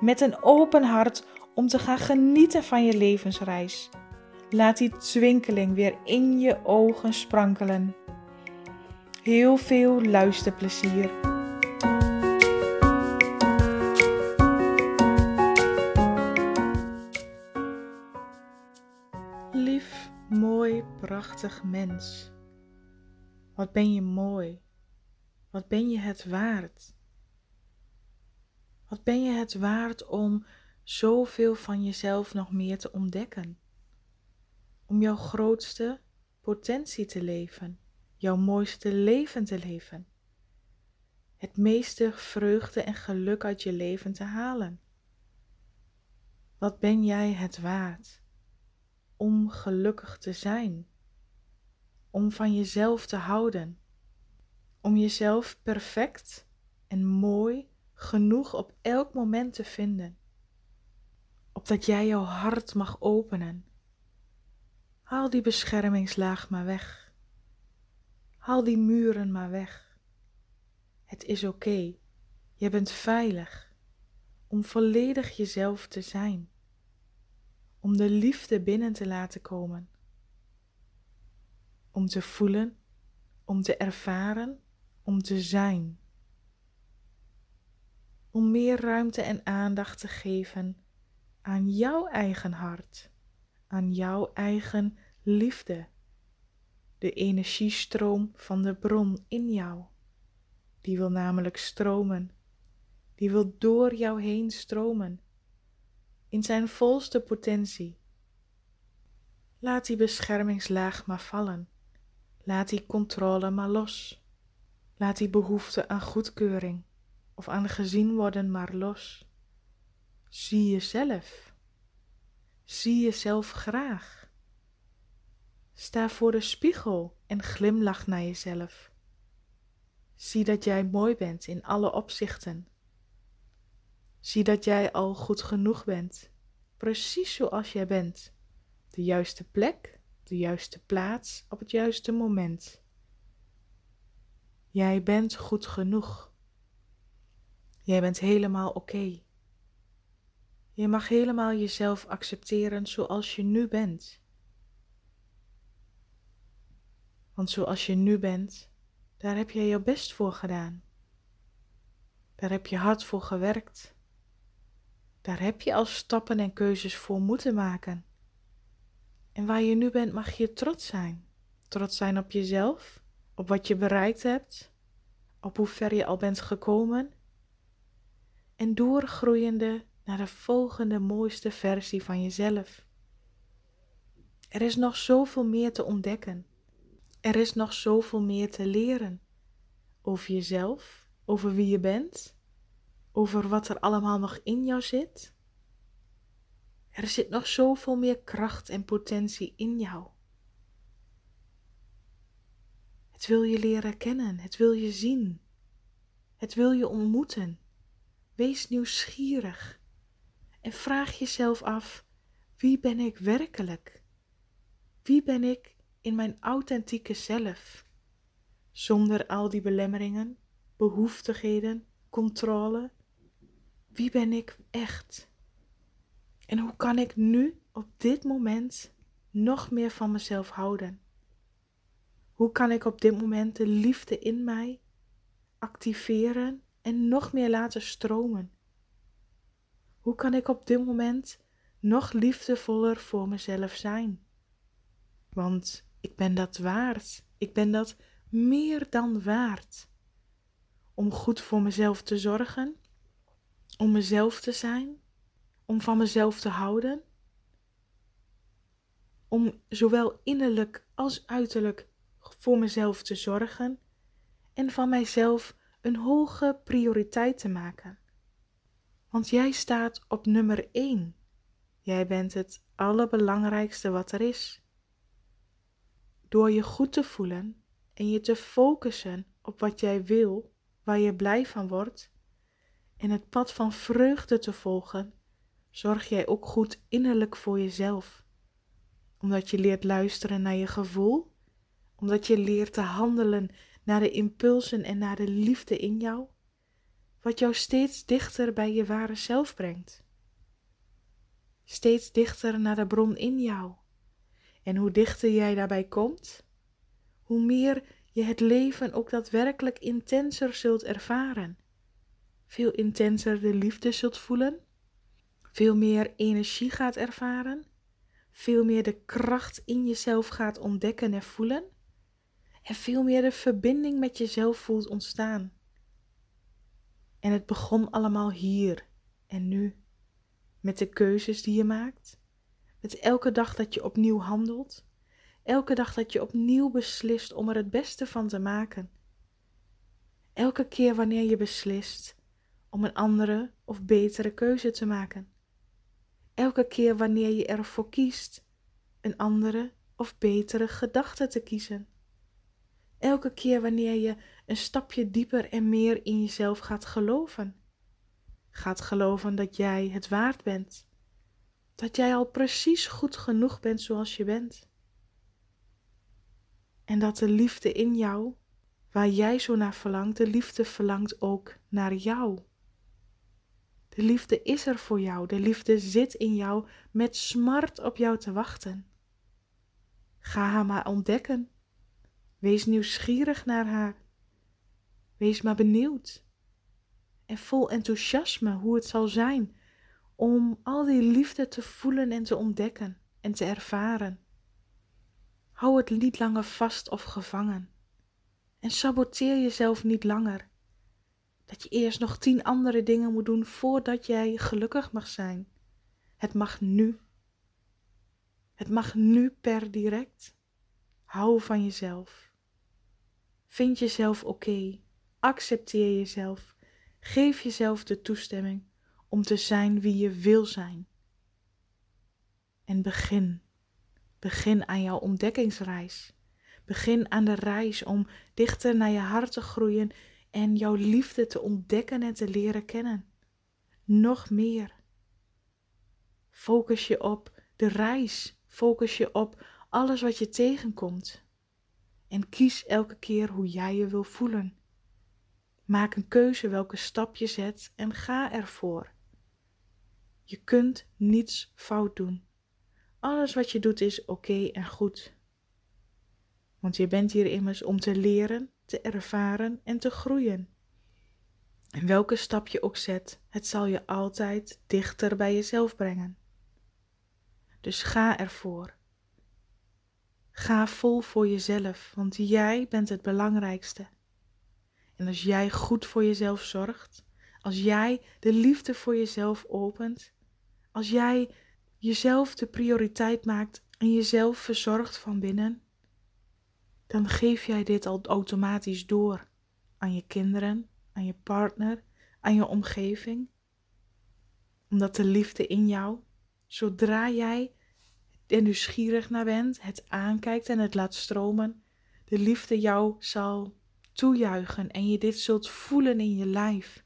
met een open hart om te gaan genieten van je levensreis. Laat die twinkeling weer in je ogen sprankelen. Heel veel luisterplezier. Lief, mooi, prachtig mens. Wat ben je mooi. Wat ben je het waard? Wat ben je het waard om zoveel van jezelf nog meer te ontdekken? Om jouw grootste potentie te leven, jouw mooiste leven te leven, het meeste vreugde en geluk uit je leven te halen. Wat ben jij het waard om gelukkig te zijn, om van jezelf te houden? om jezelf perfect en mooi genoeg op elk moment te vinden. Opdat jij jouw hart mag openen. Haal die beschermingslaag maar weg. Haal die muren maar weg. Het is oké. Je bent veilig om volledig jezelf te zijn. Om de liefde binnen te laten komen. Om te voelen, om te ervaren om te zijn. Om meer ruimte en aandacht te geven aan jouw eigen hart, aan jouw eigen liefde, de energiestroom van de bron in jou. Die wil namelijk stromen, die wil door jou heen stromen, in zijn volste potentie. Laat die beschermingslaag maar vallen, laat die controle maar los. Laat die behoefte aan goedkeuring of aan gezien worden maar los. Zie jezelf. Zie jezelf graag. Sta voor de spiegel en glimlach naar jezelf. Zie dat jij mooi bent in alle opzichten. Zie dat jij al goed genoeg bent, precies zoals jij bent. De juiste plek, de juiste plaats op het juiste moment. Jij bent goed genoeg. Jij bent helemaal oké. Je mag helemaal jezelf accepteren zoals je nu bent. Want zoals je nu bent, daar heb je je best voor gedaan. Daar heb je hard voor gewerkt. Daar heb je al stappen en keuzes voor moeten maken. En waar je nu bent, mag je trots zijn. Trots zijn op jezelf op wat je bereikt hebt, op hoe ver je al bent gekomen en doorgroeiende naar de volgende mooiste versie van jezelf. Er is nog zoveel meer te ontdekken. Er is nog zoveel meer te leren over jezelf, over wie je bent, over wat er allemaal nog in jou zit. Er zit nog zoveel meer kracht en potentie in jou. Het wil je leren kennen, het wil je zien, het wil je ontmoeten. Wees nieuwsgierig en vraag jezelf af: wie ben ik werkelijk? Wie ben ik in mijn authentieke zelf? Zonder al die belemmeringen, behoeftigheden, controle. Wie ben ik echt? En hoe kan ik nu op dit moment nog meer van mezelf houden? Hoe kan ik op dit moment de liefde in mij activeren en nog meer laten stromen? Hoe kan ik op dit moment nog liefdevoller voor mezelf zijn? Want ik ben dat waard. Ik ben dat meer dan waard. Om goed voor mezelf te zorgen, om mezelf te zijn, om van mezelf te houden, om zowel innerlijk als uiterlijk voor mezelf te zorgen en van mijzelf een hoge prioriteit te maken. Want jij staat op nummer 1. Jij bent het allerbelangrijkste wat er is. Door je goed te voelen en je te focussen op wat jij wil, waar je blij van wordt, en het pad van vreugde te volgen, zorg jij ook goed innerlijk voor jezelf. Omdat je leert luisteren naar je gevoel, omdat je leert te handelen naar de impulsen en naar de liefde in jou, wat jou steeds dichter bij je ware zelf brengt. Steeds dichter naar de bron in jou. En hoe dichter jij daarbij komt, hoe meer je het leven ook daadwerkelijk intenser zult ervaren. Veel intenser de liefde zult voelen, veel meer energie gaat ervaren, veel meer de kracht in jezelf gaat ontdekken en voelen, en veel meer de verbinding met jezelf voelt ontstaan. En het begon allemaal hier en nu, met de keuzes die je maakt, met elke dag dat je opnieuw handelt, elke dag dat je opnieuw beslist om er het beste van te maken. Elke keer wanneer je beslist om een andere of betere keuze te maken. Elke keer wanneer je ervoor kiest een andere of betere gedachte te kiezen. Elke keer wanneer je een stapje dieper en meer in jezelf gaat geloven. Gaat geloven dat jij het waard bent. Dat jij al precies goed genoeg bent zoals je bent. En dat de liefde in jou, waar jij zo naar verlangt, de liefde verlangt ook naar jou. De liefde is er voor jou. De liefde zit in jou met smart op jou te wachten. Ga haar maar ontdekken. Wees nieuwsgierig naar haar. Wees maar benieuwd. En vol enthousiasme hoe het zal zijn om al die liefde te voelen en te ontdekken en te ervaren. Hou het niet langer vast of gevangen. En saboteer jezelf niet langer. Dat je eerst nog tien andere dingen moet doen voordat jij gelukkig mag zijn. Het mag nu. Het mag nu per direct. Hou van jezelf. Vind jezelf oké. Accepteer jezelf. Geef jezelf de toestemming om te zijn wie je wil zijn. En begin. Begin aan jouw ontdekkingsreis. Begin aan de reis om dichter naar je hart te groeien en jouw liefde te ontdekken en te leren kennen. Nog meer. Focus je op de reis. Focus je op alles wat je tegenkomt. En kies elke keer hoe jij je wil voelen. Maak een keuze welke stap je zet en ga ervoor. Je kunt niets fout doen. Alles wat je doet is oké en goed. Want je bent hier immers om te leren, te ervaren en te groeien. En welke stap je ook zet, het zal je altijd dichter bij jezelf brengen. Dus ga ervoor. Ga vol voor jezelf, want jij bent het belangrijkste. En als jij goed voor jezelf zorgt, als jij de liefde voor jezelf opent, als jij jezelf de prioriteit maakt en jezelf verzorgt van binnen, dan geef jij dit al automatisch door aan je kinderen, aan je partner, aan je omgeving. Omdat de liefde in jou, zodra jij er nieuwsgierig naar bent, het aankijkt en het laat stromen, de liefde jou zal toejuichen en je dit zult voelen in je lijf.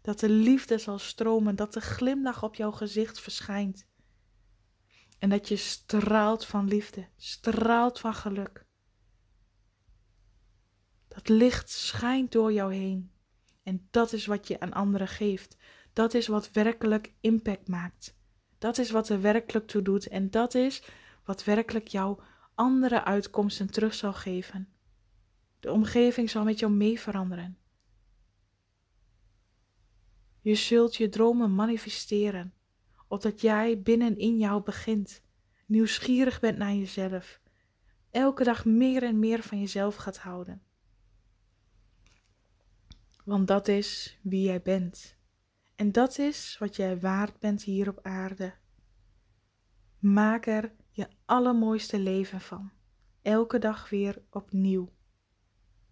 Dat de liefde zal stromen, dat de glimlach op jouw gezicht verschijnt. En dat je straalt van liefde, straalt van geluk. Dat licht schijnt door jou heen. En dat is wat je aan anderen geeft. Dat is wat werkelijk impact maakt. Dat is wat er werkelijk toe doet. En dat is wat werkelijk jou andere uitkomsten terug zal geven. De omgeving zal met jou mee veranderen. Je zult je dromen manifesteren, opdat jij binnenin jou begint, nieuwsgierig bent naar jezelf, elke dag meer en meer van jezelf gaat houden. Want dat is wie jij bent. En dat is wat jij waard bent hier op aarde. Maak er je allermooiste leven van. Elke dag weer opnieuw.